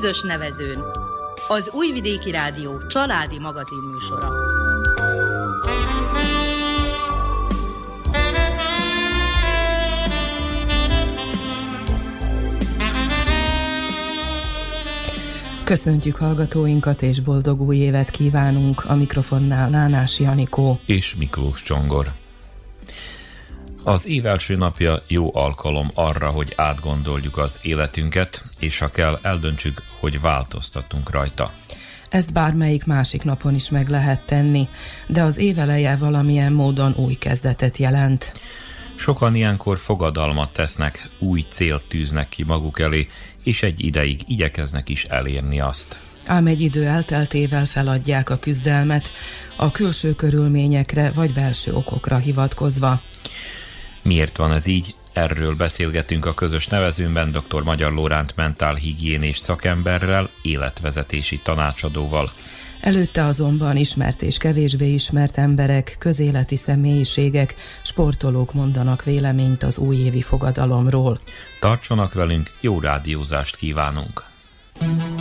Közös nevezőn. Az Újvidéki Rádió családi magazin műsora. Köszöntjük hallgatóinkat, és boldog új évet kívánunk a mikrofonnál Nánás Janikó és Miklós Csongor. Az év első napja jó alkalom arra, hogy átgondoljuk az életünket, és ha kell, eldöntsük, hogy változtatunk rajta. Ezt bármelyik másik napon is meg lehet tenni, de az éveleje valamilyen módon új kezdetet jelent. Sokan ilyenkor fogadalmat tesznek, új célt tűznek ki maguk elé, és egy ideig igyekeznek is elérni azt. Ám egy idő elteltével feladják a küzdelmet, a külső körülményekre vagy belső okokra hivatkozva. Miért van ez így? Erről beszélgetünk a közös nevezőnben dr. Magyar Lóránt mentálhigiénés szakemberrel, életvezetési tanácsadóval. Előtte azonban ismert és kevésbé ismert emberek, közéleti személyiségek, sportolók mondanak véleményt az újévi fogadalomról. Tartsanak velünk, jó rádiózást kívánunk! fejekre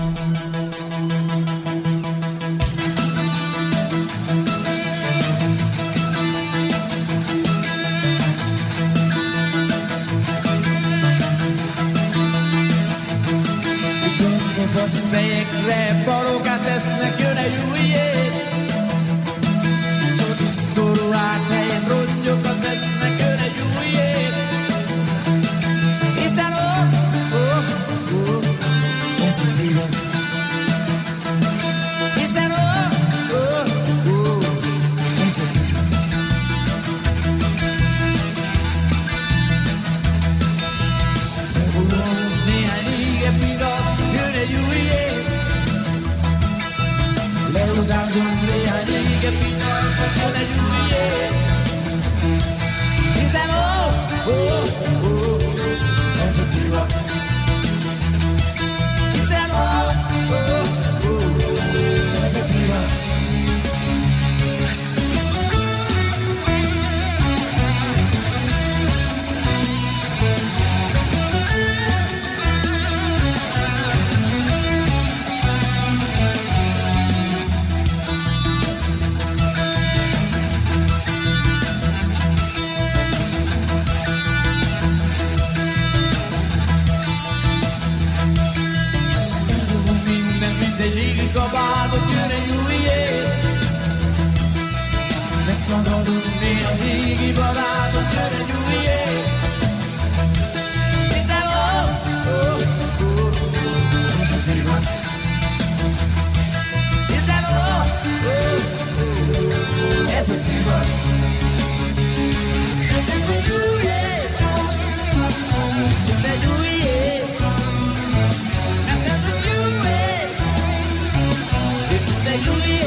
Hallelujah.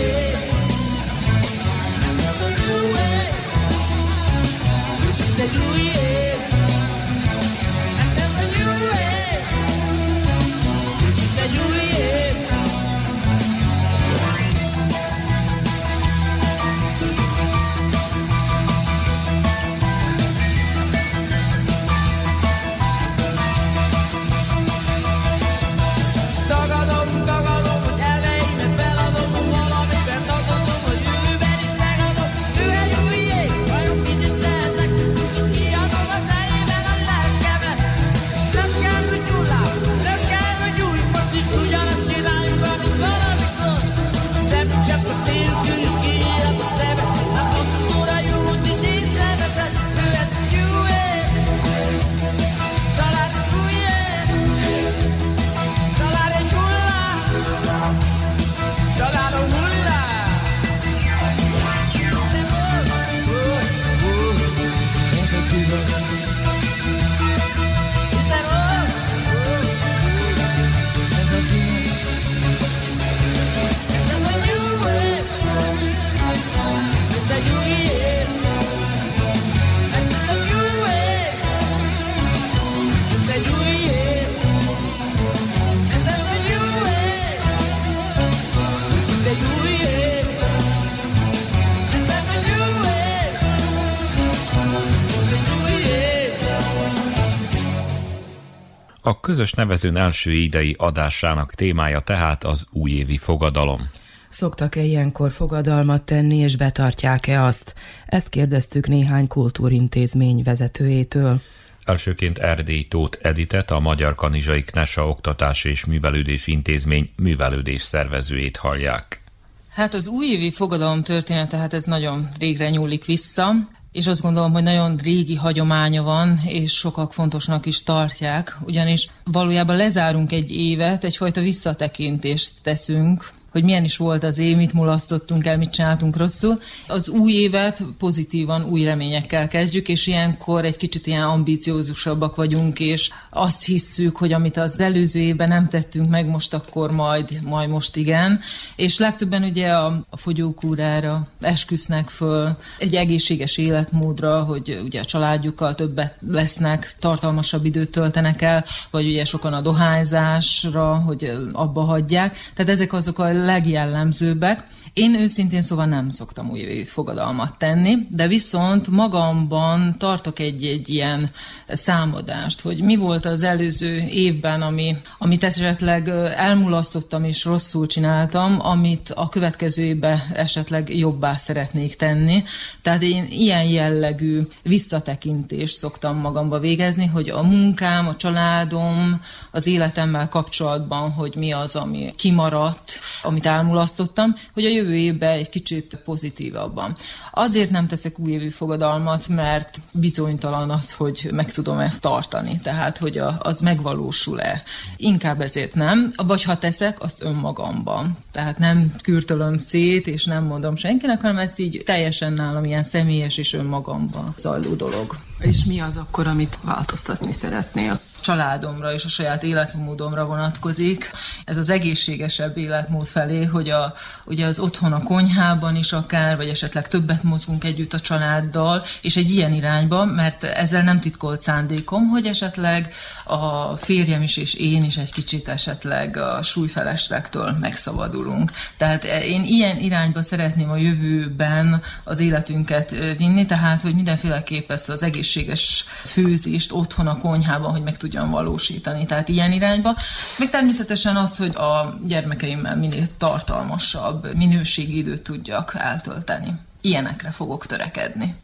Közös nevezőn első idei adásának témája tehát az újévi fogadalom. Szoktak-e ilyenkor fogadalmat tenni, és betartják-e azt? Ezt kérdeztük néhány kultúrintézmény vezetőjétől. Elsőként Erdély Tóth Editet, a Magyar Kanizsai Knesa Oktatási és Művelődés Intézmény művelődés szervezőjét hallják. Hát az újévi fogadalom története, hát ez nagyon régre nyúlik vissza és azt gondolom, hogy nagyon régi hagyománya van, és sokak fontosnak is tartják, ugyanis valójában lezárunk egy évet, egyfajta visszatekintést teszünk hogy milyen is volt az év, mit mulasztottunk el, mit csináltunk rosszul. Az új évet pozitívan, új reményekkel kezdjük, és ilyenkor egy kicsit ilyen ambíciózusabbak vagyunk, és azt hisszük, hogy amit az előző évben nem tettünk meg, most akkor majd, majd most igen. És legtöbben ugye a, a fogyókúrára esküsznek föl, egy egészséges életmódra, hogy ugye a családjukkal többet lesznek, tartalmasabb időt töltenek el, vagy ugye sokan a dohányzásra, hogy abba hagyják. Tehát ezek azok a legjellemzőbbek. Én őszintén szóval nem szoktam új fogadalmat tenni, de viszont magamban tartok egy, egy ilyen számadást, hogy mi volt az előző évben, ami, amit esetleg elmulasztottam és rosszul csináltam, amit a következő évben esetleg jobbá szeretnék tenni. Tehát én ilyen jellegű visszatekintést szoktam magamba végezni, hogy a munkám, a családom, az életemmel kapcsolatban, hogy mi az, ami kimaradt, amit elmulasztottam, hogy a jövő évben egy kicsit pozitívabban. Azért nem teszek újévi fogadalmat, mert bizonytalan az, hogy meg tudom-e tartani, tehát hogy a, az megvalósul-e. Inkább ezért nem, vagy ha teszek, azt önmagamban. Tehát nem kürtölöm szét, és nem mondom senkinek, hanem ezt így teljesen nálam ilyen személyes és önmagamban zajló dolog. És mi az akkor, amit változtatni szeretnél? Családomra és a saját életmódomra vonatkozik. Ez az egészségesebb életmód felé, hogy a, ugye az otthon a konyhában is akár, vagy esetleg többet mozgunk együtt a családdal, és egy ilyen irányba, mert ezzel nem titkolt szándékom, hogy esetleg a férjem is és én is egy kicsit esetleg a súlyfeleslektől megszabadulunk. Tehát én ilyen irányba szeretném a jövőben az életünket vinni, tehát hogy mindenféleképp ezt az egészséges főzést otthon a konyhában, hogy meg tudjam valósítani. Tehát ilyen irányba. Még természetesen az, hogy a gyermekeimmel minél tartalmasabb minőségi időt tudjak eltölteni. Ilyenekre fogok törekedni.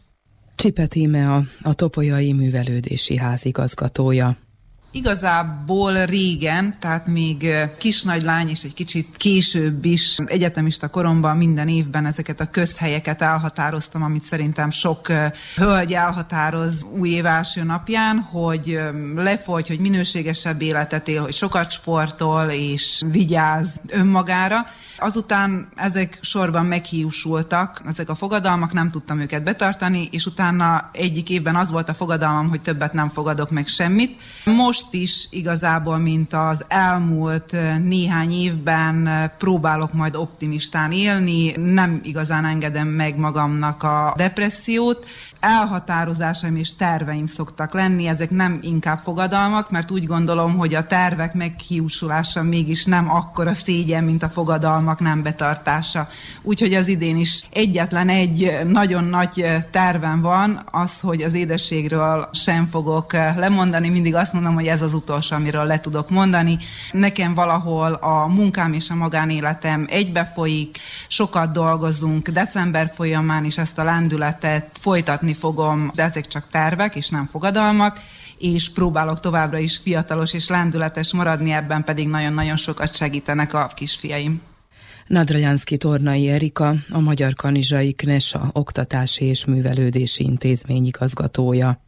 Csipet Íme a, Topolyai Művelődési Házigazgatója. Igazából régen, tehát még kisnagy lány és egy kicsit később is egyetemista koromban minden évben ezeket a közhelyeket elhatároztam, amit szerintem sok hölgy elhatároz új év első napján, hogy lefogy, hogy minőségesebb életet él, hogy sokat sportol és vigyáz önmagára. Azután ezek sorban meghiúsultak, ezek a fogadalmak, nem tudtam őket betartani, és utána egyik évben az volt a fogadalmam, hogy többet nem fogadok meg semmit. Most most is igazából, mint az elmúlt néhány évben próbálok majd optimistán élni, nem igazán engedem meg magamnak a depressziót, elhatározásaim és terveim szoktak lenni, ezek nem inkább fogadalmak, mert úgy gondolom, hogy a tervek meghiúsulása mégis nem akkora szégyen, mint a fogadalmak nem betartása. Úgyhogy az idén is egyetlen egy nagyon nagy tervem van, az, hogy az édességről sem fogok lemondani, mindig azt mondom, hogy ez az utolsó, amiről le tudok mondani. Nekem valahol a munkám és a magánéletem egybefolyik, sokat dolgozunk, december folyamán is ezt a lendületet folytatni folytatni fogom, de ezek csak tervek és nem fogadalmak, és próbálok továbbra is fiatalos és lendületes maradni, ebben pedig nagyon-nagyon sokat segítenek a kisfiaim. Nadrajanszki Tornai Erika, a Magyar Kanizsai Knesa Oktatási és Művelődési Intézmény igazgatója.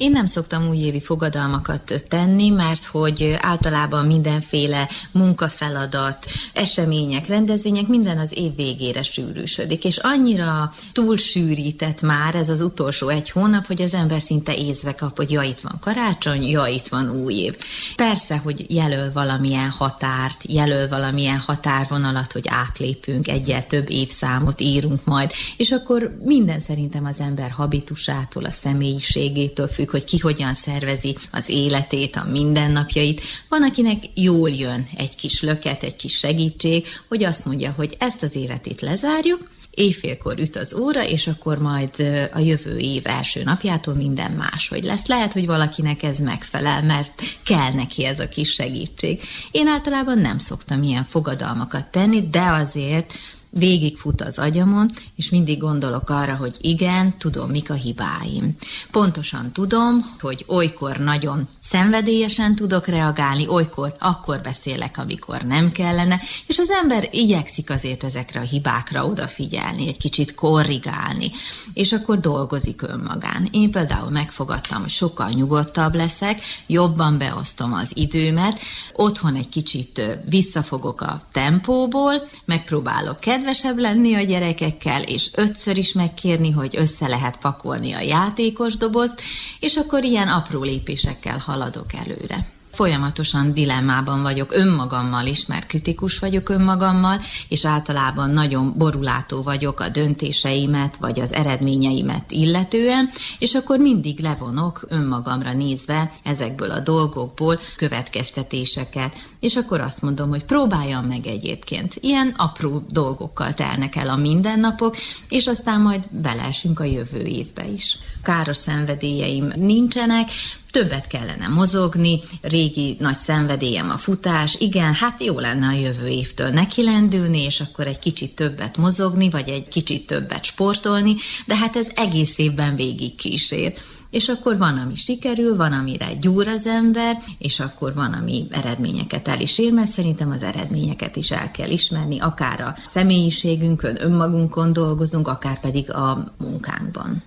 Én nem szoktam újévi fogadalmakat tenni, mert hogy általában mindenféle munkafeladat, események, rendezvények minden az év végére sűrűsödik, és annyira túlsűrített már ez az utolsó egy hónap, hogy az ember szinte észve kap, hogy ja, itt van karácsony, ja, itt van új év. Persze, hogy jelöl valamilyen határt, jelöl valamilyen határvonalat, hogy átlépünk, egyel több évszámot írunk majd, és akkor minden szerintem az ember habitusától, a személyiségétől függ, függ, hogy ki hogyan szervezi az életét, a mindennapjait. Van, akinek jól jön egy kis löket, egy kis segítség, hogy azt mondja, hogy ezt az évet itt lezárjuk, éjfélkor üt az óra, és akkor majd a jövő év első napjától minden máshogy lesz. Lehet, hogy valakinek ez megfelel, mert kell neki ez a kis segítség. Én általában nem szoktam ilyen fogadalmakat tenni, de azért végigfut az agyamon, és mindig gondolok arra, hogy igen, tudom, mik a hibáim. Pontosan tudom, hogy olykor nagyon szenvedélyesen tudok reagálni, olykor akkor beszélek, amikor nem kellene, és az ember igyekszik azért ezekre a hibákra odafigyelni, egy kicsit korrigálni, és akkor dolgozik önmagán. Én például megfogadtam, hogy sokkal nyugodtabb leszek, jobban beosztom az időmet, otthon egy kicsit visszafogok a tempóból, megpróbálok kedvesebb lenni a gyerekekkel, és ötször is megkérni, hogy össze lehet pakolni a játékos dobozt, és akkor ilyen apró lépésekkel haladok haladok előre. Folyamatosan dilemmában vagyok önmagammal is, mert kritikus vagyok önmagammal, és általában nagyon borulátó vagyok a döntéseimet, vagy az eredményeimet illetően, és akkor mindig levonok önmagamra nézve ezekből a dolgokból következtetéseket, és akkor azt mondom, hogy próbáljam meg egyébként. Ilyen apró dolgokkal telnek el a mindennapok, és aztán majd beleesünk a jövő évbe is. Káros szenvedélyeim nincsenek, többet kellene mozogni, régi nagy szenvedélyem a futás, igen, hát jó lenne a jövő évtől neki lendülni, és akkor egy kicsit többet mozogni, vagy egy kicsit többet sportolni, de hát ez egész évben végig kísér és akkor van, ami sikerül, van, amire gyúr az ember, és akkor van, ami eredményeket el is ér, mert szerintem az eredményeket is el kell ismerni, akár a személyiségünkön, önmagunkon dolgozunk, akár pedig a munkánkban.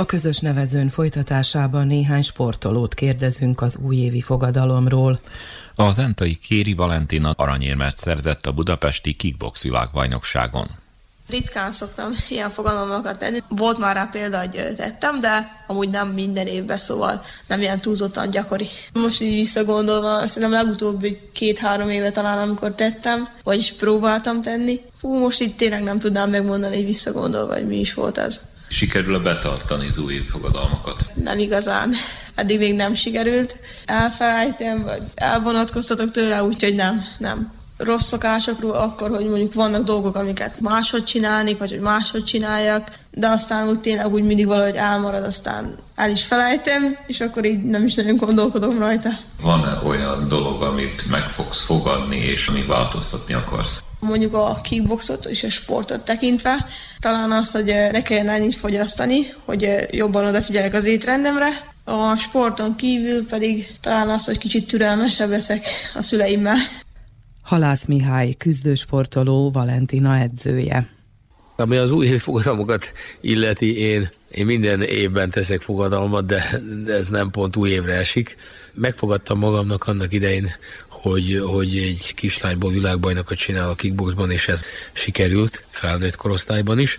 A közös nevezőn folytatásában néhány sportolót kérdezünk az újévi fogadalomról. A zentai Kéri Valentina aranyérmet szerzett a budapesti kickbox világbajnokságon. Ritkán szoktam ilyen fogalmakat tenni. Volt már rá példa, hogy tettem, de amúgy nem minden évben, szóval nem ilyen túlzottan gyakori. Most így visszagondolva, szerintem legutóbbi két-három éve talán, amikor tettem, vagyis próbáltam tenni. Hú, most itt tényleg nem tudnám megmondani, hogy visszagondolva, hogy mi is volt ez. Sikerül-e betartani az új fogadalmakat? Nem igazán. Eddig még nem sikerült. Elfelejtem, vagy elvonatkoztatok tőle, úgyhogy nem, nem rossz szokásokról, akkor, hogy mondjuk vannak dolgok, amiket máshogy csinálni, vagy hogy máshogy csináljak, de aztán úgy tényleg úgy mindig valahogy elmarad, aztán el is felejtem, és akkor így nem is nagyon gondolkodom rajta. Van-e olyan dolog, amit meg fogsz fogadni, és ami változtatni akarsz? Mondjuk a kickboxot és a sportot tekintve, talán az, hogy eh, ne kelljen ennyit fogyasztani, hogy eh, jobban odafigyelek az étrendemre, a sporton kívül pedig talán az, hogy kicsit türelmesebb leszek a szüleimmel. Halász Mihály, küzdősportoló, Valentina edzője. Ami az új fogadalmakat illeti, én, én minden évben teszek fogadalmat, de, de ez nem pont új évre esik. Megfogadtam magamnak annak idején, hogy, hogy egy kislányból világbajnokot csinál a kickboxban, és ez sikerült felnőtt korosztályban is.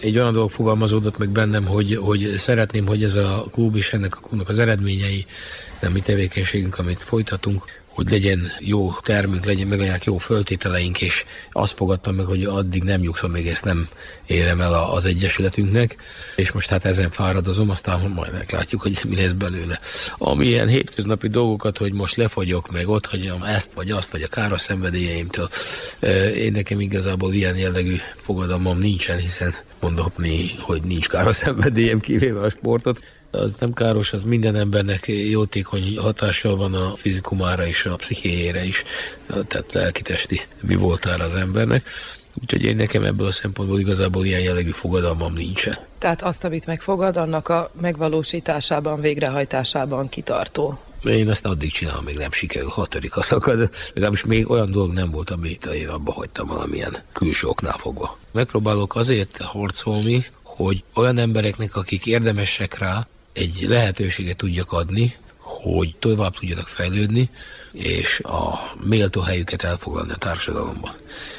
Egy olyan dolog fogalmazódott meg bennem, hogy, hogy szeretném, hogy ez a klub és ennek a klubnak az eredményei, nem mi tevékenységünk, amit folytatunk, hogy legyen jó termünk, legyen, meg legyenek jó föltételeink, és azt fogadtam meg, hogy addig nem nyugszom, még ezt nem érem el az Egyesületünknek, és most hát ezen fáradozom, aztán majd meglátjuk, hogy mi lesz belőle. Ami ilyen hétköznapi dolgokat, hogy most lefogyok, meg ott hagyjam ezt, vagy azt, vagy a káros szenvedélyeimtől, én nekem igazából ilyen jellegű fogadalmam nincsen, hiszen mondhatni, hogy nincs káros szenvedélyem kivéve a sportot az nem káros, az minden embernek jótékony hatással van a fizikumára és a pszichéjére is, tehát lelki-testi mi voltára az embernek. Úgyhogy én nekem ebből a szempontból igazából ilyen jellegű fogadalmam nincsen. Tehát azt, amit megfogad, annak a megvalósításában, végrehajtásában kitartó. Én ezt addig csinálom, még nem sikerül, hatodik a szakad. Legalábbis még olyan dolog nem volt, amit én abba hagytam valamilyen külső oknál fogva. Megpróbálok azért harcolni, hogy olyan embereknek, akik érdemesek rá, egy lehetőséget tudjak adni, hogy tovább tudjanak fejlődni, és a méltó helyüket elfoglalni a társadalomban.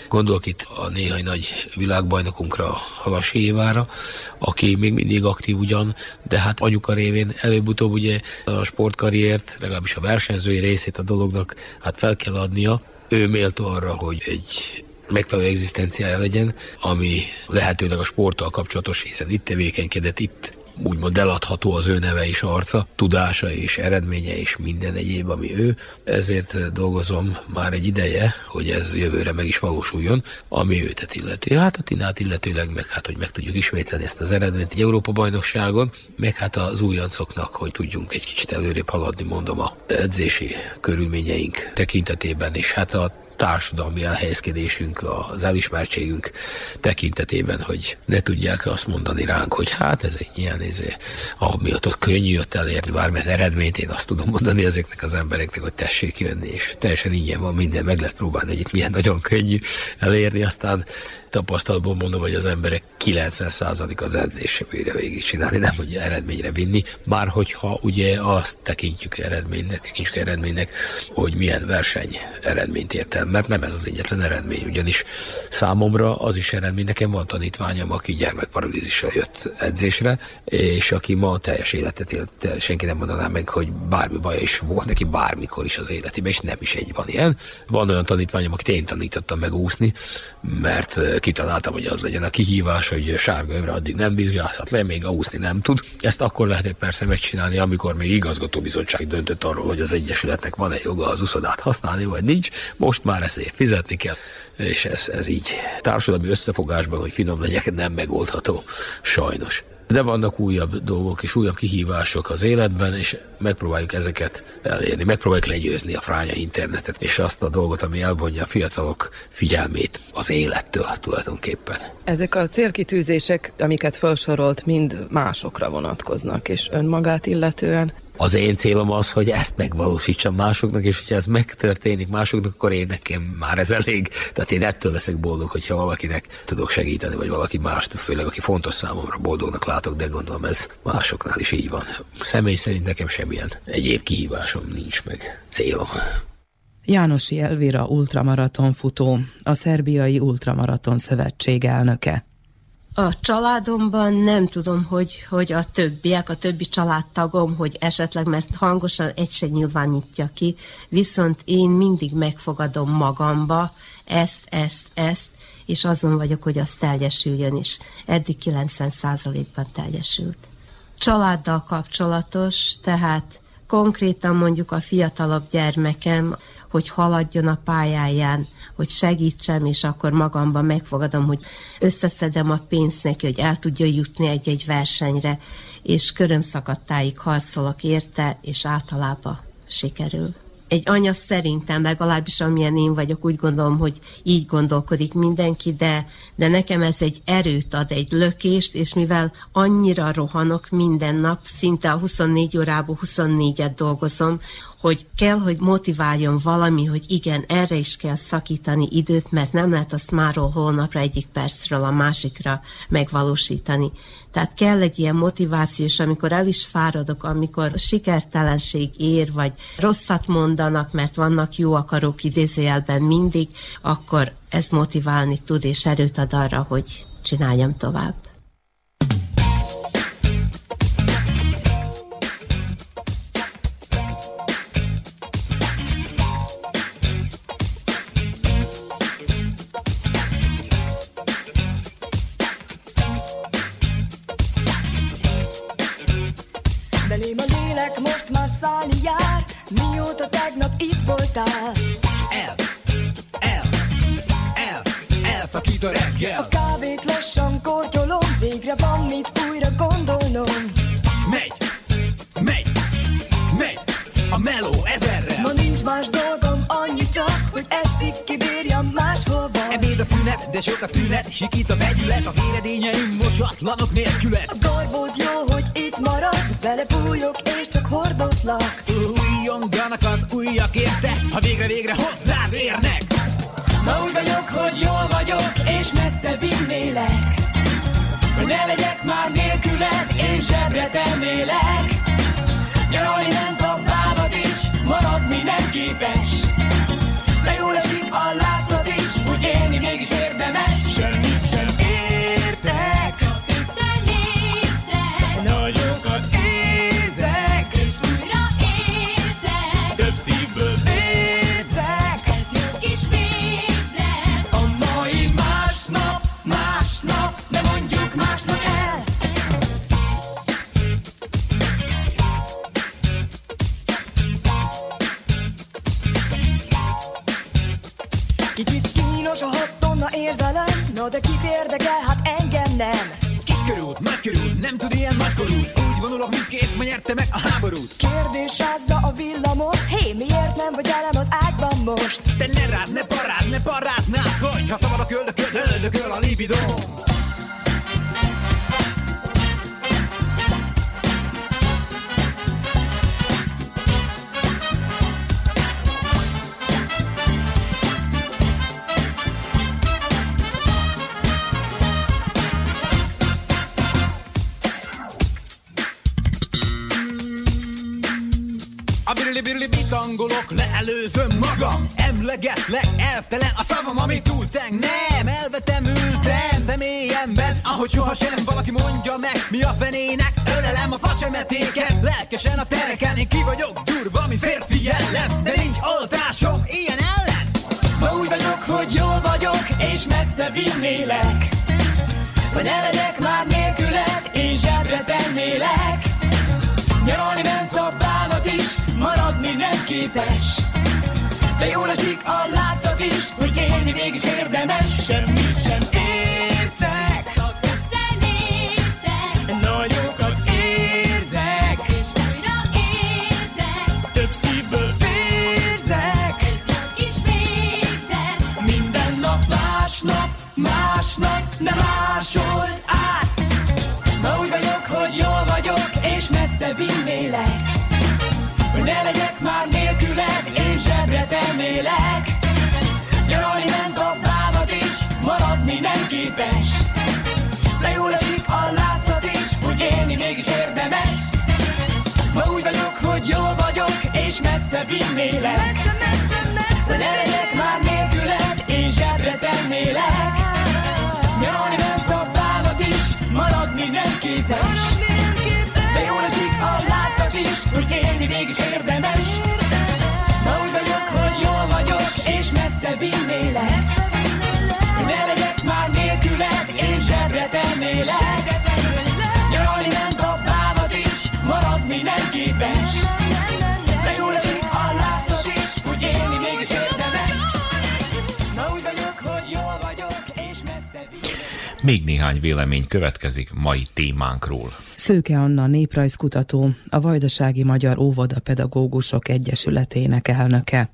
Gondolok itt a néhai nagy világbajnokunkra, Halas Évára, aki még mindig aktív ugyan, de hát anyuka révén előbb-utóbb ugye a sportkarriert, legalábbis a versenyzői részét a dolognak hát fel kell adnia. Ő méltó arra, hogy egy megfelelő egzisztenciája legyen, ami lehetőleg a sporttal kapcsolatos, hiszen itt tevékenykedett, itt úgymond eladható az ő neve és arca, tudása és eredménye és minden egyéb, ami ő. Ezért dolgozom már egy ideje, hogy ez jövőre meg is valósuljon, ami őtet illeti. Hát a Tinát illetőleg meg hát, hogy meg tudjuk ismételni ezt az eredményt egy Európa bajnokságon, meg hát az újancoknak, hogy tudjunk egy kicsit előrébb haladni, mondom, a edzési körülményeink tekintetében, és hát a társadalmi elhelyezkedésünk, az elismertségünk tekintetében, hogy ne tudják azt mondani ránk, hogy hát ez egy ilyen, ez, ami ott könnyű ott elérni bármilyen eredményt, én azt tudom mondani ezeknek az embereknek, hogy tessék jönni, és teljesen ingyen van minden, meg lehet próbálni, hogy itt milyen nagyon könnyű elérni, aztán tapasztalatból mondom, hogy az emberek 90% az edzésre bírja végig csinálni, nem hogy eredményre vinni, már hogyha ugye azt tekintjük eredménynek, tekintjük eredménynek, hogy milyen verseny eredményt ért el, mert nem ez az egyetlen eredmény, ugyanis számomra az is eredmény, nekem van tanítványom, aki gyermekparalízissal jött edzésre, és aki ma teljes életet élt, senki nem mondaná meg, hogy bármi baj is volt neki bármikor is az életében, és nem is egy van ilyen. Van olyan tanítványom, akit én tanítottam meg úszni, mert kitaláltam, hogy az legyen a kihívás, hogy sárga övre addig nem vizsgázhat le, még úszni nem tud. Ezt akkor lehetett persze megcsinálni, amikor még igazgatóbizottság döntött arról, hogy az Egyesületnek van-e joga az uszodát használni, vagy nincs. Most már ezért fizetni kell és ez, ez így társadalmi összefogásban, hogy finom legyek, nem megoldható, sajnos. De vannak újabb dolgok és újabb kihívások az életben, és megpróbáljuk ezeket elérni. Megpróbáljuk legyőzni a fránya internetet, és azt a dolgot, ami elvonja a fiatalok figyelmét az élettől tulajdonképpen. Ezek a célkitűzések, amiket felsorolt, mind másokra vonatkoznak, és önmagát illetően Az én célom az, hogy ezt megvalósítsam másoknak, és hogyha ez megtörténik másoknak, akkor én nekem már ez elég. Tehát én ettől leszek boldog, hogyha valakinek tudok segíteni, vagy valaki más, főleg aki fontos számomra boldognak látok, de gondolom ez másoknál is így van. Személy szerint nekem semmilyen egyéb kihívásom nincs meg célom. Jánosi Elvira ultramaraton futó, a Szerbiai Ultramaraton Szövetség elnöke. A családomban nem tudom, hogy, hogy a többiek, a többi családtagom, hogy esetleg, mert hangosan egy se nyilvánítja ki, viszont én mindig megfogadom magamba ezt, ezt, ezt, és azon vagyok, hogy az teljesüljön is. Eddig 90%-ban teljesült. Családdal kapcsolatos, tehát konkrétan mondjuk a fiatalabb gyermekem, hogy haladjon a pályáján, hogy segítsem, és akkor magamban megfogadom, hogy összeszedem a pénzt neki, hogy el tudja jutni egy-egy versenyre, és körömszakadtáig harcolok érte, és általában sikerül. Egy anya szerintem, legalábbis amilyen én vagyok, úgy gondolom, hogy így gondolkodik mindenki, de, de nekem ez egy erőt ad, egy lökést, és mivel annyira rohanok minden nap, szinte a 24 órából 24-et dolgozom, hogy kell, hogy motiváljon valami, hogy igen, erre is kell szakítani időt, mert nem lehet azt máról holnapra egyik percről a másikra megvalósítani. Tehát kell egy ilyen motiváció, és amikor el is fáradok, amikor sikertelenség ér, vagy rosszat mondanak, mert vannak jó akarók idézőjelben mindig, akkor ez motiválni tud, és erőt ad arra, hogy csináljam tovább. Voltál? El, el, el, elszakít a reggel. A kávét lassan kortyolom, végre van mit újra gondolnom. Megy, megy, megy, a meló ezerrel. Ma nincs más dolgom, annyi csak, hogy estig kibírjam máshova. Ebéd a szünet, de sok a tünet, sikít a vegyület, a véredényeim mosatlanok nélkület. A garbod jó, hogy Újak érte, ha végre-végre hozzád érnek. Ma úgy vagyok, hogy jól vagyok, és messze vinnélek. Hogy ne legyek már nélküled, én zsebre tennélek Nyaralni ment a bánat is, maradni nem képes most? Te ne rád, ne parád, ne ne akadj Ha szabad a köldököl, öldököl a libidó bitangolok, leelőzöm magam. Emlegetlek, elvtelen a szavam, amit túlteng. Nem, elvetem, ültem személyemben Ahogy sohasem valaki mondja meg. Mi a fenének, ölelem a facsemetéket. Lelkesen a tereken, én ki vagyok durva, mint férfi jellem. De nincs oltásom ilyen ellen. Ma úgy vagyok, hogy jól vagyok, és messze vinnélek. Hogy ne legyek már nélküled, én zsebre tennélek Nyaralni ment a bánat is, maradni nem képes. De jól esik a látszat is, hogy élni mégis érdemes. Semmit sem értek, csak összenéztek Nagyokat érzek, és újra érdek Több szívből vérzek, ez jó kis végzet Minden nap másnap, másnap nem másolt át Ma úgy vagyok, hogy jól vagyok, és messze vinnélek ne legyek már nélküled, én zsebre tennélek. Nyaralni ment a bábat is, maradni nem képes. De jól esik a látszat is, hogy élni mégis érdemes. Ma úgy vagyok, hogy jól vagyok, és messze vinnélek. Messze vinnélek. Hogy ne legyek már nélküled, én zsebre tennélek. Nyaralni ment a bábat is, maradni nem képes. De jól esik a látszat is, hogy élni mégis érdemes. Ma úgy vagyok, hogy jól vagyok, és messze vinnélek. Még néhány vélemény következik mai témánkról. Szőke Anna néprajzkutató, a Vajdasági Magyar Óvoda Pedagógusok Egyesületének elnöke.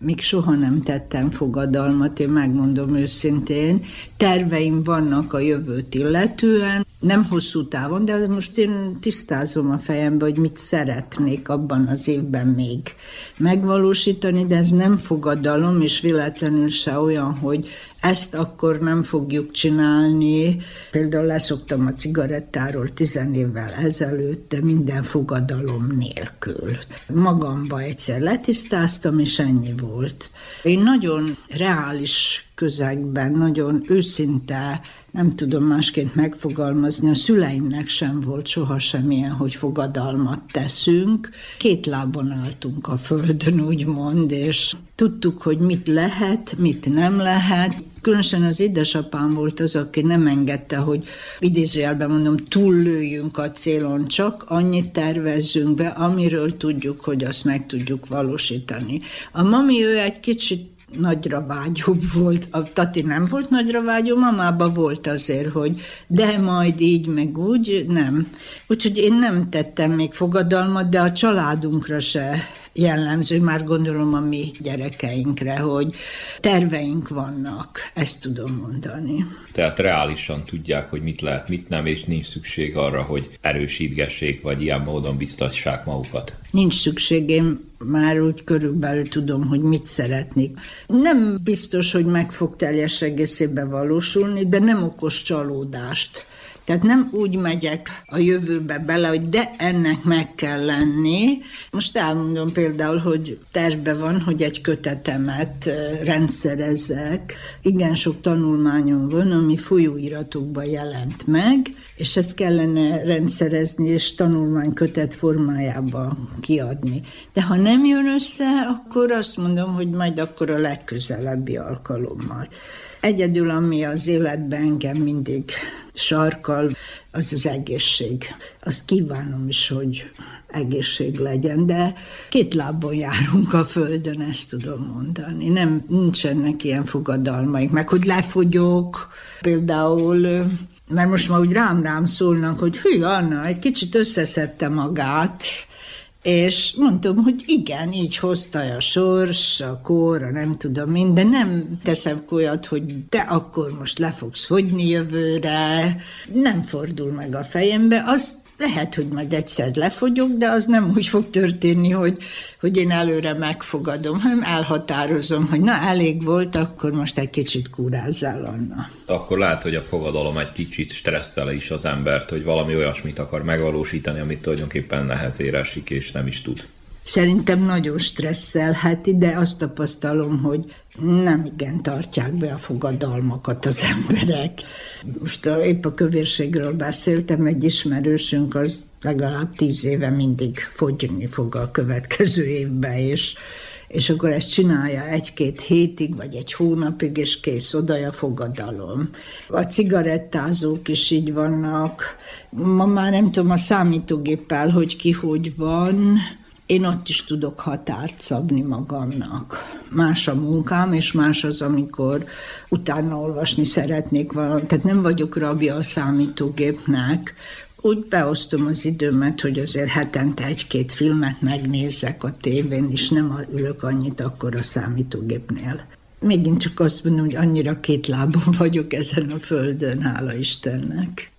Még soha nem tettem fogadalmat, én megmondom őszintén. Terveim vannak a jövőt illetően, nem hosszú távon, de most én tisztázom a fejembe, hogy mit szeretnék abban az évben még megvalósítani, de ez nem fogadalom, és véletlenül se olyan, hogy ezt akkor nem fogjuk csinálni. Például leszoktam a cigarettáról tizen évvel ezelőtt, de minden fogadalom nélkül. Magamba egyszer letisztáztam, és ennyi volt. Én nagyon reális közegben, nagyon őszinte, nem tudom másként megfogalmazni, a szüleimnek sem volt soha semmilyen, hogy fogadalmat teszünk. Két lábon álltunk a földön, úgymond, és tudtuk, hogy mit lehet, mit nem lehet. Különösen az édesapám volt az, aki nem engedte, hogy idézőjelben mondom, túllőjünk a célon, csak annyit tervezzünk be, amiről tudjuk, hogy azt meg tudjuk valósítani. A mami ő egy kicsit nagyra vágyóbb volt. A Tati nem volt nagyra vágyó, mamába volt azért, hogy de majd így, meg úgy, nem. Úgyhogy én nem tettem még fogadalmat, de a családunkra se jellemző, már gondolom a mi gyerekeinkre, hogy terveink vannak, ezt tudom mondani. Tehát reálisan tudják, hogy mit lehet, mit nem, és nincs szükség arra, hogy erősítgessék, vagy ilyen módon biztassák magukat. Nincs szükségem, már úgy körülbelül tudom, hogy mit szeretnék. Nem biztos, hogy meg fog teljes egészében valósulni, de nem okos csalódást. Tehát nem úgy megyek a jövőbe bele, hogy de ennek meg kell lenni. Most elmondom például, hogy terve van, hogy egy kötetemet rendszerezek. Igen sok tanulmányom van, ami folyóiratokban jelent meg, és ezt kellene rendszerezni, és tanulmánykötet formájába kiadni. De ha nem jön össze, akkor azt mondom, hogy majd akkor a legközelebbi alkalommal. Egyedül, ami az életben engem mindig sarkal, az az egészség. Azt kívánom is, hogy egészség legyen, de két lábon járunk a földön, ezt tudom mondani. Nem, nincsenek ilyen fogadalmaik, meg hogy lefogyok, például mert most már úgy rám-rám szólnak, hogy hű, Anna, egy kicsit összeszedte magát, és mondtam, hogy igen, így hozta a sors, a kor, a nem tudom én, de nem teszem olyat, hogy de akkor most le fogsz fogyni jövőre, nem fordul meg a fejembe, azt lehet, hogy majd egyszer lefogyok, de az nem úgy fog történni, hogy, hogy én előre megfogadom, hanem elhatározom, hogy na, elég volt, akkor most egy kicsit kúrázzál Anna. Akkor lehet, hogy a fogadalom egy kicsit stresszel is az embert, hogy valami olyasmit akar megvalósítani, amit tulajdonképpen nehezére esik, és nem is tud. Szerintem nagyon stresszelheti, de azt tapasztalom, hogy nem igen tartják be a fogadalmakat az emberek. Most épp a kövérségről beszéltem, egy ismerősünk az legalább tíz éve mindig fogyni fog a következő évben, és és akkor ezt csinálja egy-két hétig, vagy egy hónapig, és kész, oda a fogadalom. A cigarettázók is így vannak. Ma már nem tudom a számítógéppel, hogy ki hogy van, én ott is tudok határt szabni magamnak. Más a munkám, és más az, amikor utána olvasni szeretnék valamit. Tehát nem vagyok rabja a számítógépnek, úgy beosztom az időmet, hogy azért hetente egy-két filmet megnézek a tévén, és nem ülök annyit akkor a számítógépnél. Megint csak azt mondom, hogy annyira két lábon vagyok ezen a földön, hála Istennek.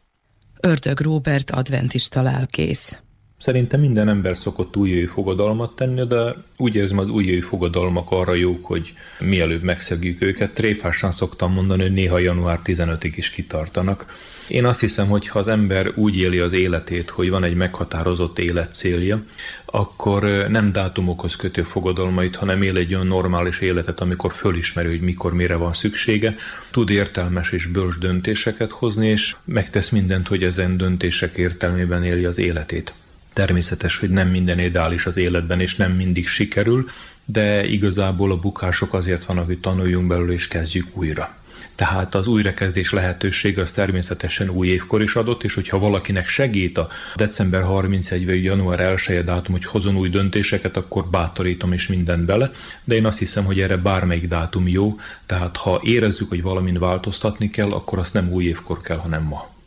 Ördög Róbert adventista lelkész. Szerintem minden ember szokott újjövi fogadalmat tenni, de úgy érzem, az újjövi fogadalmak arra jók, hogy mielőbb megszegjük őket. Tréfásan szoktam mondani, hogy néha január 15-ig is kitartanak. Én azt hiszem, hogy ha az ember úgy éli az életét, hogy van egy meghatározott életcélja, akkor nem dátumokhoz kötő fogadalmait, hanem él egy olyan normális életet, amikor fölismeri, hogy mikor, mire van szüksége, tud értelmes és bölcs döntéseket hozni, és megtesz mindent, hogy ezen döntések értelmében éli az életét. Természetes, hogy nem minden ideális az életben, és nem mindig sikerül, de igazából a bukások azért vannak, hogy tanuljunk belőle, és kezdjük újra. Tehát az újrakezdés lehetősége az természetesen új évkor is adott, és hogyha valakinek segít a december 31 vagy január 1 dátum, hogy hozon új döntéseket, akkor bátorítom és mindent bele, de én azt hiszem, hogy erre bármelyik dátum jó, tehát ha érezzük, hogy valamin változtatni kell, akkor azt nem új évkor kell, hanem ma.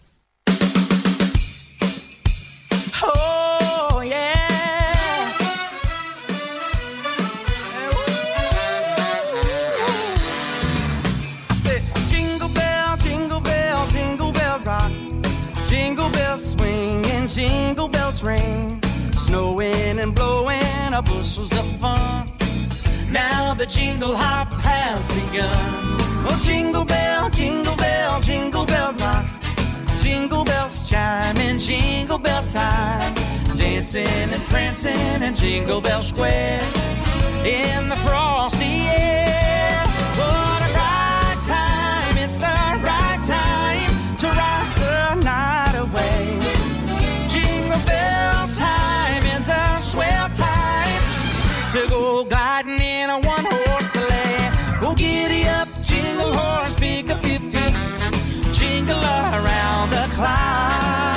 The jingle hop has begun. Oh, jingle bell, jingle bell, jingle bell rock. Jingle bells chime in jingle bell time. Dancing and prancing in Jingle Bell Square. In the frosty air. What a right time, it's the right time to rock the night away. Jingle bell time is a swell time to go gliding jingle horse, pick up your feet, jingle around the clock.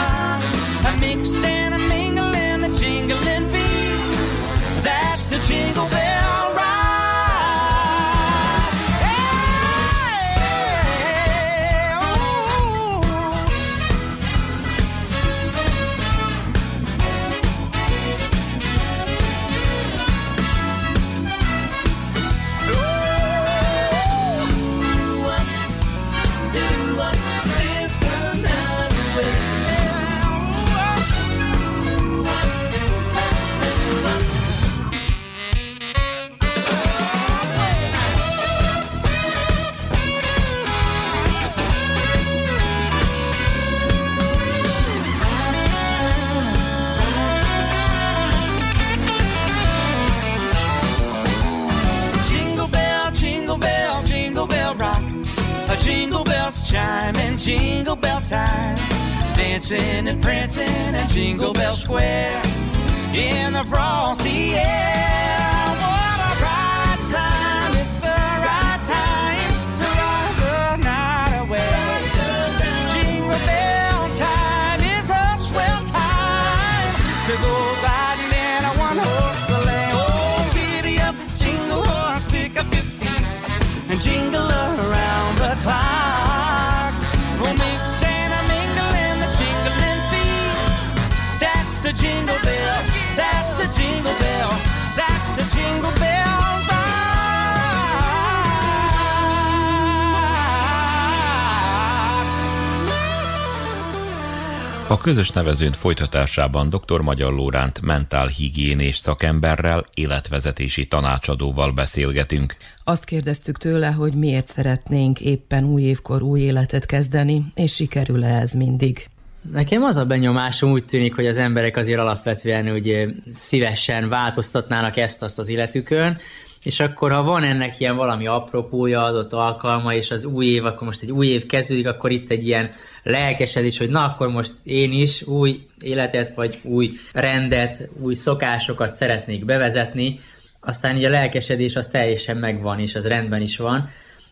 Közös nevezőn folytatásában dr. Magyar Lóránt mentálhigiénés szakemberrel, életvezetési tanácsadóval beszélgetünk. Azt kérdeztük tőle, hogy miért szeretnénk éppen új évkor új életet kezdeni, és sikerül-e ez mindig. Nekem az a benyomásom úgy tűnik, hogy az emberek azért alapvetően ugye szívesen változtatnának ezt-azt az életükön, és akkor ha van ennek ilyen valami apropója, adott alkalma, és az új év, akkor most egy új év kezdődik, akkor itt egy ilyen lelkesedés, hogy na akkor most én is új életet, vagy új rendet, új szokásokat szeretnék bevezetni, aztán így a lelkesedés az teljesen megvan, és az rendben is van.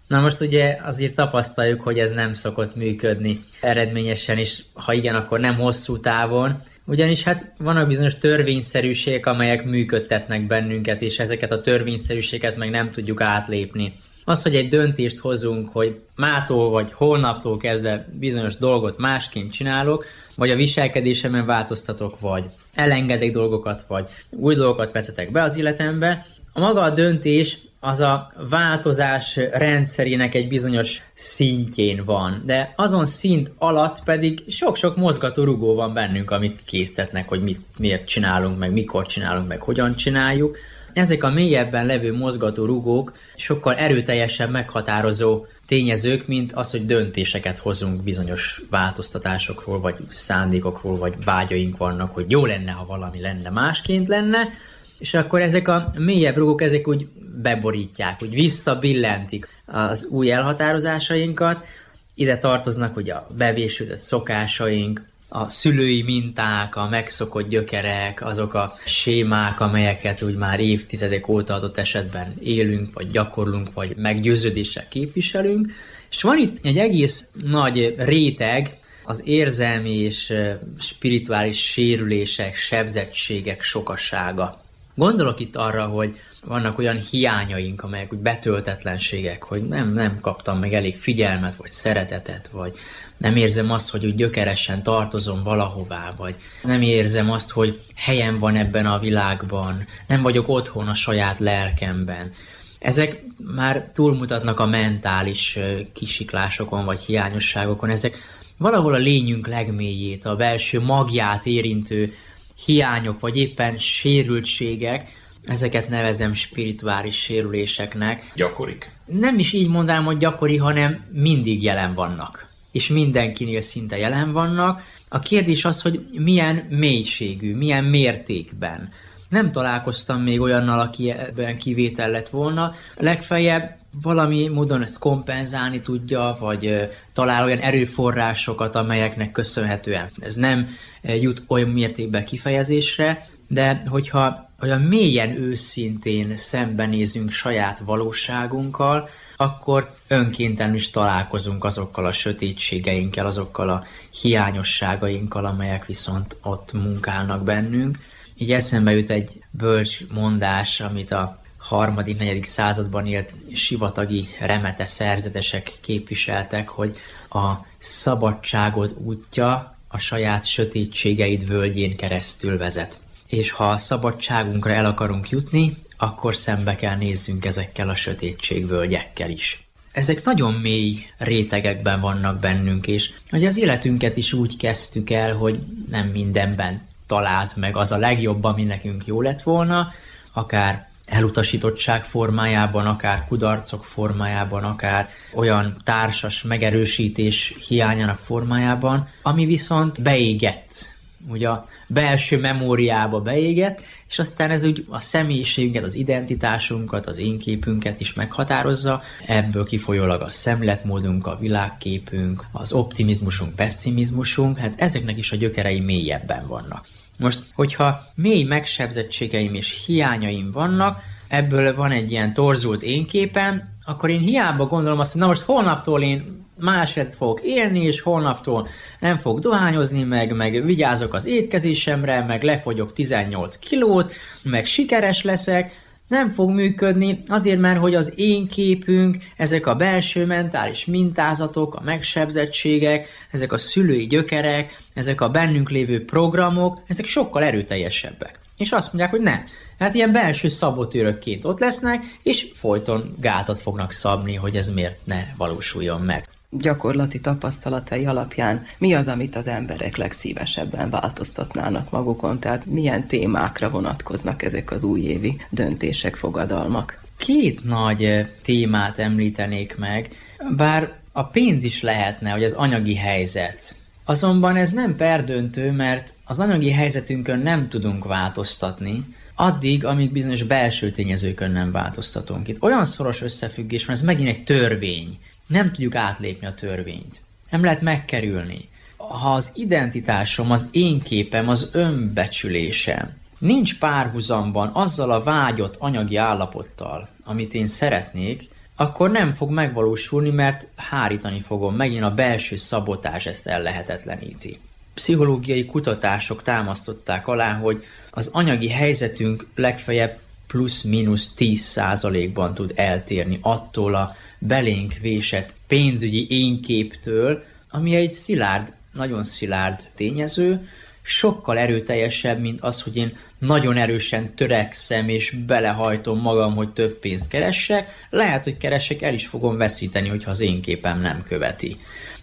Na most ugye azért tapasztaljuk, hogy ez nem szokott működni eredményesen, és ha igen, akkor nem hosszú távon, ugyanis hát vannak bizonyos törvényszerűségek, amelyek működtetnek bennünket, és ezeket a törvényszerűséget meg nem tudjuk átlépni. Az, hogy egy döntést hozunk, hogy mától vagy holnaptól kezdve bizonyos dolgot másként csinálok, vagy a viselkedésemen változtatok, vagy elengedek dolgokat, vagy új dolgokat veszetek be az életembe, a maga a döntés az a változás rendszerének egy bizonyos szintjén van, de azon szint alatt pedig sok-sok mozgató rugó van bennünk, amik késztetnek, hogy mit, miért csinálunk, meg mikor csinálunk, meg hogyan csináljuk. Ezek a mélyebben levő mozgató rugók sokkal erőteljesebb meghatározó tényezők, mint az, hogy döntéseket hozunk bizonyos változtatásokról, vagy szándékokról, vagy vágyaink vannak, hogy jó lenne, ha valami lenne, másként lenne, és akkor ezek a mélyebb rugók, ezek úgy beborítják, úgy visszabillentik az új elhatározásainkat. Ide tartoznak hogy a bevésődött szokásaink, a szülői minták, a megszokott gyökerek, azok a sémák, amelyeket úgy már évtizedek óta adott esetben élünk, vagy gyakorlunk, vagy meggyőződéssel képviselünk. És van itt egy egész nagy réteg, az érzelmi és spirituális sérülések, sebzettségek sokasága. Gondolok itt arra, hogy vannak olyan hiányaink, amelyek úgy betöltetlenségek, hogy nem, nem kaptam meg elég figyelmet, vagy szeretetet, vagy nem érzem azt, hogy úgy gyökeresen tartozom valahová, vagy nem érzem azt, hogy helyem van ebben a világban, nem vagyok otthon a saját lelkemben. Ezek már túlmutatnak a mentális kisiklásokon, vagy hiányosságokon, ezek valahol a lényünk legmélyét, a belső magját érintő hiányok, vagy éppen sérültségek, ezeket nevezem spirituális sérüléseknek. Gyakorik? Nem is így mondanám, hogy gyakori, hanem mindig jelen vannak. És mindenkinél szinte jelen vannak. A kérdés az, hogy milyen mélységű, milyen mértékben. Nem találkoztam még olyannal, aki ebben kivétel lett volna. Legfeljebb valami módon ezt kompenzálni tudja, vagy talál olyan erőforrásokat, amelyeknek köszönhetően ez nem jut olyan mértékben kifejezésre, de hogyha olyan mélyen őszintén szembenézünk saját valóságunkkal, akkor önkénten is találkozunk azokkal a sötétségeinkkel, azokkal a hiányosságainkkal, amelyek viszont ott munkálnak bennünk. Így eszembe jut egy bölcs mondás, amit a harmadik, negyedik században élt sivatagi remete szerzetesek képviseltek, hogy a szabadságod útja a saját sötétségeid völgyén keresztül vezet és ha a szabadságunkra el akarunk jutni, akkor szembe kell nézzünk ezekkel a sötétségvölgyekkel is. Ezek nagyon mély rétegekben vannak bennünk, és hogy az életünket is úgy kezdtük el, hogy nem mindenben talált meg az a legjobb, ami nekünk jó lett volna, akár elutasítottság formájában, akár kudarcok formájában, akár olyan társas megerősítés hiányának formájában, ami viszont beégett. Ugye a belső memóriába beégett, és aztán ez úgy a személyiségünket, az identitásunkat, az én képünket is meghatározza, ebből kifolyólag a szemletmódunk, a világképünk, az optimizmusunk, pessimizmusunk, hát ezeknek is a gyökerei mélyebben vannak. Most, hogyha mély megsebzettségeim és hiányaim vannak, ebből van egy ilyen torzult énképem, akkor én hiába gondolom azt, hogy na most holnaptól én másért fogok élni, és holnaptól nem fog dohányozni, meg, meg vigyázok az étkezésemre, meg lefogyok 18 kilót, meg sikeres leszek, nem fog működni, azért mert hogy az én képünk, ezek a belső mentális mintázatok, a megsebzettségek, ezek a szülői gyökerek, ezek a bennünk lévő programok, ezek sokkal erőteljesebbek. És azt mondják, hogy nem. Hát ilyen belső szabotőrökként ott lesznek, és folyton gátat fognak szabni, hogy ez miért ne valósuljon meg gyakorlati tapasztalatai alapján mi az, amit az emberek legszívesebben változtatnának magukon, tehát milyen témákra vonatkoznak ezek az újévi döntések, fogadalmak? Két nagy eh, témát említenék meg, bár a pénz is lehetne, hogy az anyagi helyzet. Azonban ez nem perdöntő, mert az anyagi helyzetünkön nem tudunk változtatni, addig, amíg bizonyos belső tényezőkön nem változtatunk. Itt olyan szoros összefüggés, mert ez megint egy törvény nem tudjuk átlépni a törvényt. Nem lehet megkerülni. Ha az identitásom, az én képem, az önbecsülésem nincs párhuzamban azzal a vágyott anyagi állapottal, amit én szeretnék, akkor nem fog megvalósulni, mert hárítani fogom. Megint a belső szabotás ezt ellehetetleníti. Pszichológiai kutatások támasztották alá, hogy az anyagi helyzetünk legfeljebb plusz-minusz 10%-ban tud eltérni attól a belénk vésett pénzügyi énképtől, ami egy szilárd, nagyon szilárd tényező, sokkal erőteljesebb, mint az, hogy én nagyon erősen törekszem és belehajtom magam, hogy több pénzt keressek. Lehet, hogy keresek, el is fogom veszíteni, hogyha az én képem nem követi.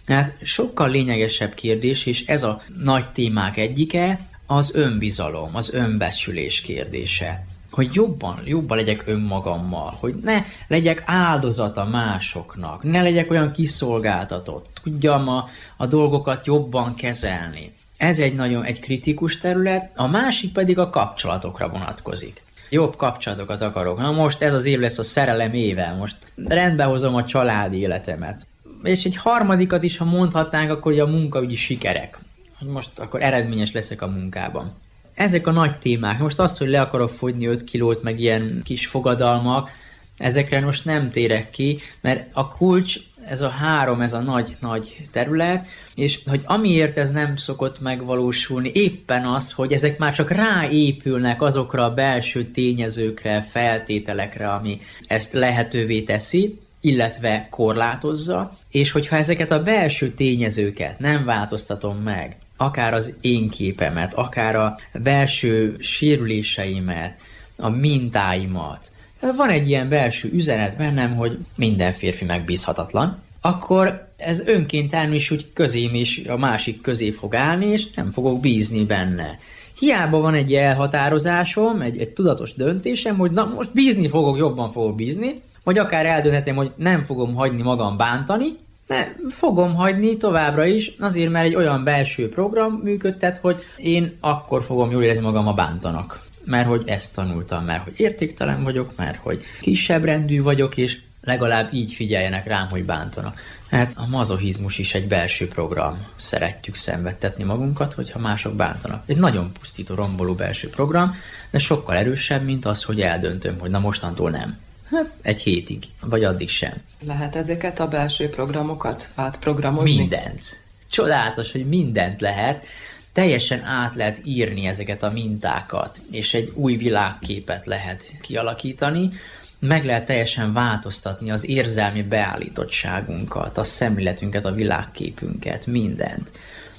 Tehát sokkal lényegesebb kérdés, és ez a nagy témák egyike, az önbizalom, az önbecsülés kérdése. Hogy jobban, jobban legyek önmagammal, hogy ne legyek áldozata másoknak, ne legyek olyan kiszolgáltatott, tudjam a, a dolgokat jobban kezelni. Ez egy nagyon egy kritikus terület, a másik pedig a kapcsolatokra vonatkozik. Jobb kapcsolatokat akarok. Na most ez az év lesz a szerelem éve, most rendbe hozom a családi életemet. És egy harmadikat is, ha mondhatnánk, akkor ugye a munkaügyi sikerek. Hogy most akkor eredményes leszek a munkában. Ezek a nagy témák. Most az, hogy le akarok fogyni 5 kilót, meg ilyen kis fogadalmak, ezekre most nem térek ki, mert a kulcs ez a három, ez a nagy-nagy terület, és hogy amiért ez nem szokott megvalósulni, éppen az, hogy ezek már csak ráépülnek azokra a belső tényezőkre, feltételekre, ami ezt lehetővé teszi, illetve korlátozza, és hogyha ezeket a belső tényezőket nem változtatom meg, akár az én képemet, akár a belső sérüléseimet, a mintáimat, van egy ilyen belső üzenet bennem, hogy minden férfi megbízhatatlan, akkor ez önkéntelenül is úgy közém is a másik közé fog állni, és nem fogok bízni benne. Hiába van egy elhatározásom, egy, egy tudatos döntésem, hogy na most bízni fogok, jobban fogok bízni, vagy akár eldönthetem, hogy nem fogom hagyni magam bántani, ne, fogom hagyni továbbra is, azért mert egy olyan belső program működtet, hogy én akkor fogom jól érezni magam, a bántanak mert hogy ezt tanultam, mert hogy értéktelen vagyok, mert hogy kisebb rendű vagyok, és legalább így figyeljenek rám, hogy bántanak. Hát a mazohizmus is egy belső program. Szeretjük szenvedtetni magunkat, hogyha mások bántanak. Egy nagyon pusztító, romboló belső program, de sokkal erősebb, mint az, hogy eldöntöm, hogy na mostantól nem. Hát egy hétig, vagy addig sem. Lehet ezeket a belső programokat átprogramozni? Mindent. Csodálatos, hogy mindent lehet teljesen át lehet írni ezeket a mintákat, és egy új világképet lehet kialakítani, meg lehet teljesen változtatni az érzelmi beállítottságunkat, a szemléletünket, a világképünket, mindent.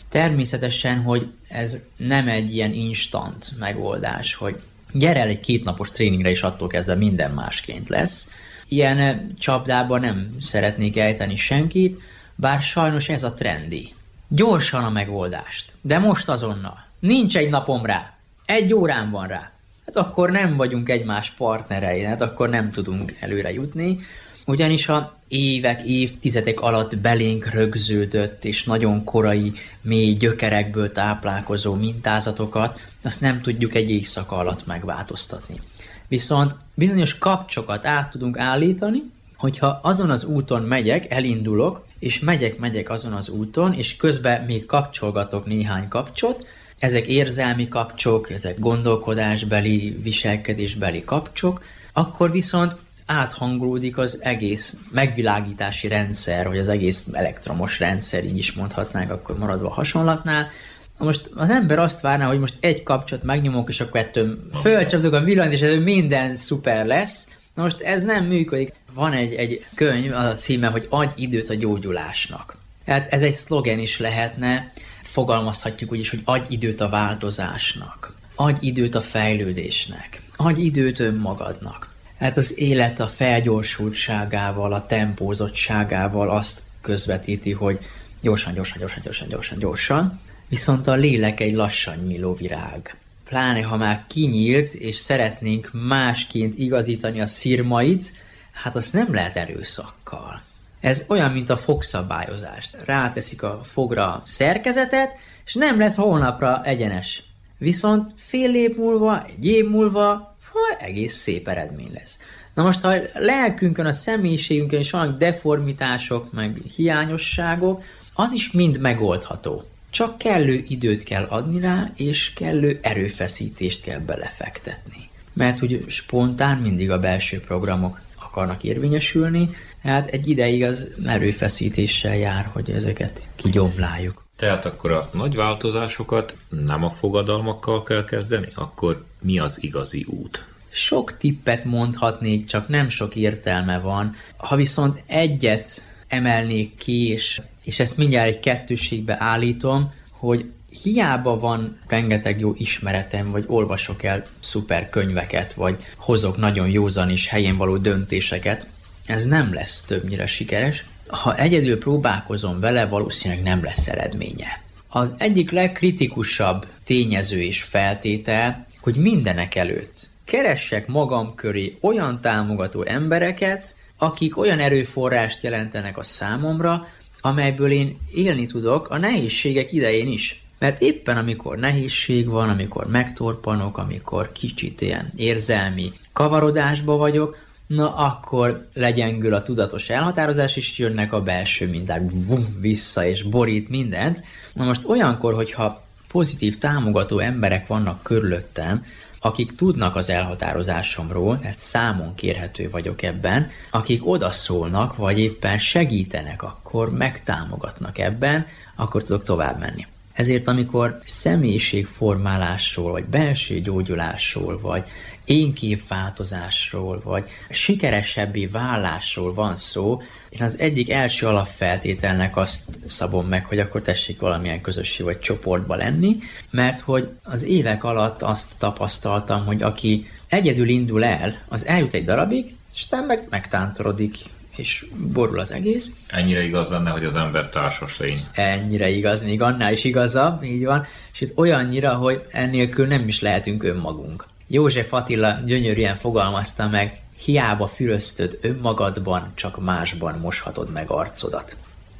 Természetesen, hogy ez nem egy ilyen instant megoldás, hogy gyere el egy kétnapos tréningre, és attól kezdve minden másként lesz. Ilyen csapdában nem szeretnék ejteni senkit, bár sajnos ez a trendi. Gyorsan a megoldást. De most azonnal. Nincs egy napom rá. Egy órán van rá. Hát akkor nem vagyunk egymás partnerei, hát akkor nem tudunk előre jutni. Ugyanis a évek, évtizedek alatt belénk rögződött és nagyon korai, mély gyökerekből táplálkozó mintázatokat, azt nem tudjuk egy éjszaka alatt megváltoztatni. Viszont bizonyos kapcsokat át tudunk állítani, hogyha azon az úton megyek, elindulok, és megyek, megyek azon az úton, és közben még kapcsolgatok néhány kapcsot, ezek érzelmi kapcsok, ezek gondolkodásbeli, viselkedésbeli kapcsok, akkor viszont áthangolódik az egész megvilágítási rendszer, vagy az egész elektromos rendszer, így is mondhatnánk, akkor maradva a hasonlatnál. Most az ember azt várná, hogy most egy kapcsot megnyomok, és akkor ettől fölcsapdok a villanyt, és ez minden szuper lesz. Na most ez nem működik. Van egy, egy könyv, az a címe, hogy adj időt a gyógyulásnak. Tehát ez egy szlogen is lehetne, fogalmazhatjuk úgy is, hogy adj időt a változásnak, adj időt a fejlődésnek, adj időt önmagadnak. Hát az élet a felgyorsultságával, a tempózottságával azt közvetíti, hogy gyorsan, gyorsan, gyorsan, gyorsan, gyorsan, gyorsan, viszont a lélek egy lassan nyíló virág. Pláne, ha már kinyílt, és szeretnénk másként igazítani a szirmait, hát azt nem lehet erőszakkal. Ez olyan, mint a fogszabályozást. Ráteszik a fogra szerkezetet, és nem lesz holnapra egyenes. Viszont fél év múlva, egy év múlva, ha egész szép eredmény lesz. Na most, ha a lelkünkön, a személyiségünkön is vannak deformitások, meg hiányosságok, az is mind megoldható. Csak kellő időt kell adni rá, és kellő erőfeszítést kell belefektetni. Mert úgy spontán mindig a belső programok akarnak érvényesülni, hát egy ideig az erőfeszítéssel jár, hogy ezeket kigyomláljuk. Tehát akkor a nagy változásokat nem a fogadalmakkal kell kezdeni? Akkor mi az igazi út? Sok tippet mondhatnék, csak nem sok értelme van. Ha viszont egyet emelnék ki, és, és ezt mindjárt egy kettőségbe állítom, hogy hiába van rengeteg jó ismeretem, vagy olvasok el szuper könyveket, vagy hozok nagyon józan és helyén való döntéseket, ez nem lesz többnyire sikeres. Ha egyedül próbálkozom vele, valószínűleg nem lesz eredménye. Az egyik legkritikusabb tényező és feltétel, hogy mindenek előtt keressek magam köré olyan támogató embereket, akik olyan erőforrást jelentenek a számomra, amelyből én élni tudok a nehézségek idején is. Mert éppen amikor nehézség van, amikor megtorpanok, amikor kicsit ilyen érzelmi kavarodásba vagyok, na akkor legyengül a tudatos elhatározás, és jönnek a belső minták vum, vissza, és borít mindent. Na most olyankor, hogyha pozitív, támogató emberek vannak körülöttem, akik tudnak az elhatározásomról, tehát számon kérhető vagyok ebben, akik odaszólnak, vagy éppen segítenek, akkor megtámogatnak ebben, akkor tudok tovább menni. Ezért amikor személyiségformálásról, vagy belső gyógyulásról, vagy énképváltozásról, vagy sikeresebbé válásról van szó, én az egyik első alapfeltételnek azt szabom meg, hogy akkor tessék valamilyen közösség vagy csoportba lenni, mert hogy az évek alatt azt tapasztaltam, hogy aki egyedül indul el, az eljut egy darabig, és aztán meg megtántorodik, és borul az egész. Ennyire igaz lenne, hogy az ember társas lény. Ennyire igaz, még annál is igazabb, így van. És itt olyannyira, hogy ennélkül nem is lehetünk önmagunk. József Attila gyönyörűen fogalmazta meg, hiába füröztöd önmagadban, csak másban moshatod meg arcodat.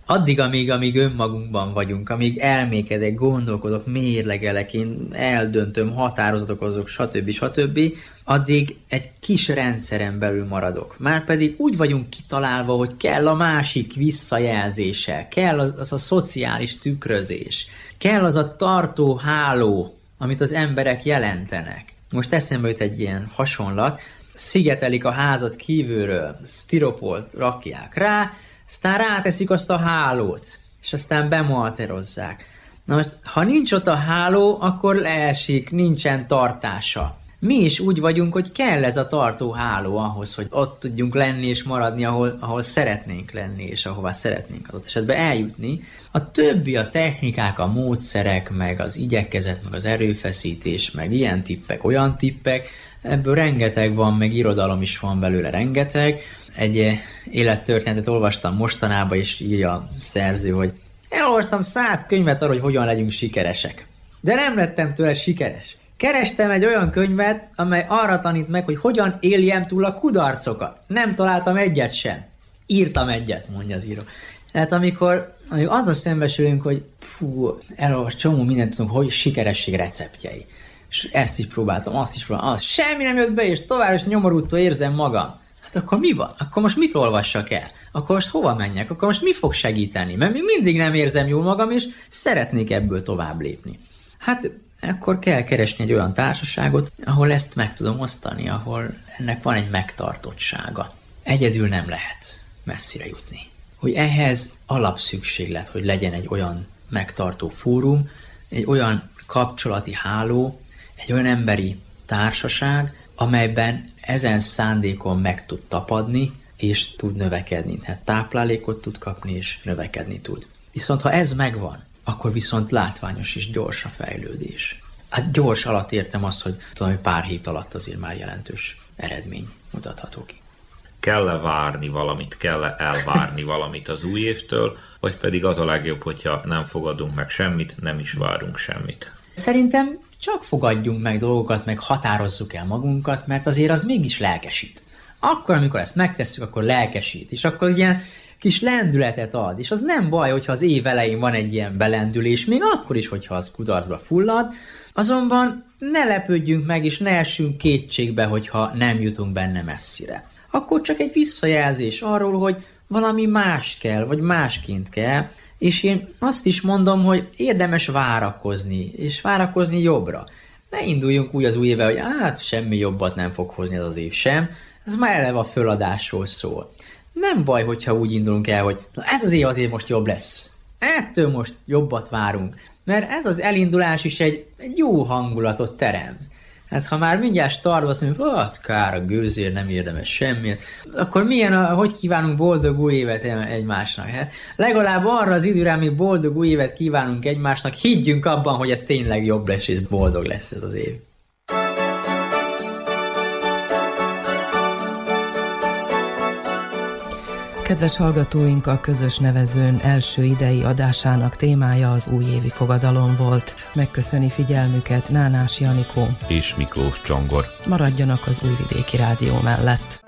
Addig, amíg, amíg önmagunkban vagyunk, amíg elmékedek, gondolkodok, mérlegelek, én eldöntöm, határozatok azok, stb. stb., addig egy kis rendszeren belül maradok. Márpedig úgy vagyunk kitalálva, hogy kell a másik visszajelzése, kell az, az a szociális tükrözés, kell az a tartó háló, amit az emberek jelentenek. Most eszembe jut egy ilyen hasonlat, szigetelik a házat kívülről, stiropolt rakják rá, aztán ráteszik azt a hálót, és aztán bemalterozzák. Na most, ha nincs ott a háló, akkor leesik, nincsen tartása. Mi is úgy vagyunk, hogy kell ez a tartó háló ahhoz, hogy ott tudjunk lenni és maradni, ahol, ahol szeretnénk lenni, és ahová szeretnénk adott esetben eljutni. A többi, a technikák, a módszerek, meg az igyekezet, meg az erőfeszítés, meg ilyen tippek, olyan tippek, ebből rengeteg van, meg irodalom is van belőle rengeteg. Egy élettörténetet olvastam mostanában, és írja a szerző, hogy elolvastam száz könyvet arról, hogy hogyan legyünk sikeresek. De nem lettem tőle sikeres. Kerestem egy olyan könyvet, amely arra tanít meg, hogy hogyan éljem túl a kudarcokat. Nem találtam egyet sem. Írtam egyet, mondja az író. Tehát amikor, amikor azzal szembesülünk, hogy fú, elolvas csomó mindent tudunk, hogy sikeresség receptjei. És ezt is próbáltam, azt is próbáltam, azt. Semmi nem jött be, és tovább is nyomorútól érzem magam. Hát akkor mi van? Akkor most mit olvassak el? Akkor most hova menjek? Akkor most mi fog segíteni? Mert még mindig nem érzem jól magam, és szeretnék ebből tovább lépni. Hát akkor kell keresni egy olyan társaságot, ahol ezt meg tudom osztani, ahol ennek van egy megtartottsága. Egyedül nem lehet messzire jutni. Hogy ehhez alapszükséglet, hogy legyen egy olyan megtartó fórum, egy olyan kapcsolati háló, egy olyan emberi társaság, amelyben ezen szándékon meg tud tapadni, és tud növekedni. Tehát táplálékot tud kapni, és növekedni tud. Viszont ha ez megvan, akkor viszont látványos és gyors a fejlődés. Hát gyors alatt értem azt, hogy tudom, hogy pár hét alatt azért már jelentős eredmény mutatható ki. Kell-e várni valamit, kell-e elvárni valamit az új évtől, vagy pedig az a legjobb, hogyha nem fogadunk meg semmit, nem is várunk semmit? Szerintem csak fogadjunk meg dolgokat, meg határozzuk el magunkat, mert azért az mégis lelkesít. Akkor, amikor ezt megtesszük, akkor lelkesít, és akkor ilyen kis lendületet ad, és az nem baj, hogyha az év elején van egy ilyen belendülés, még akkor is, hogyha az kudarcba fullad, azonban ne lepődjünk meg, és ne essünk kétségbe, hogyha nem jutunk benne messzire. Akkor csak egy visszajelzés arról, hogy valami más kell, vagy másként kell, és én azt is mondom, hogy érdemes várakozni, és várakozni jobbra. Ne induljunk úgy az új éve, hogy hát semmi jobbat nem fog hozni az az év sem, ez már eleve a föladásról szól. Nem baj, hogyha úgy indulunk el, hogy na ez az év azért most jobb lesz. Ettől most jobbat várunk. Mert ez az elindulás is egy, egy jó hangulatot teremt. Hát ha már mindjárt startba azt mondjuk, hát kár a gőzér, nem érdemes semmi, akkor milyen, a, hogy kívánunk boldog új évet egymásnak? Hát legalább arra az időre, mi boldog új évet kívánunk egymásnak, higgyünk abban, hogy ez tényleg jobb lesz, és boldog lesz ez az év. Kedves hallgatóink, a közös nevezőn első idei adásának témája az újévi fogadalom volt. Megköszöni figyelmüket Nánás Janikó és Miklós Csongor. Maradjanak az Újvidéki Rádió mellett.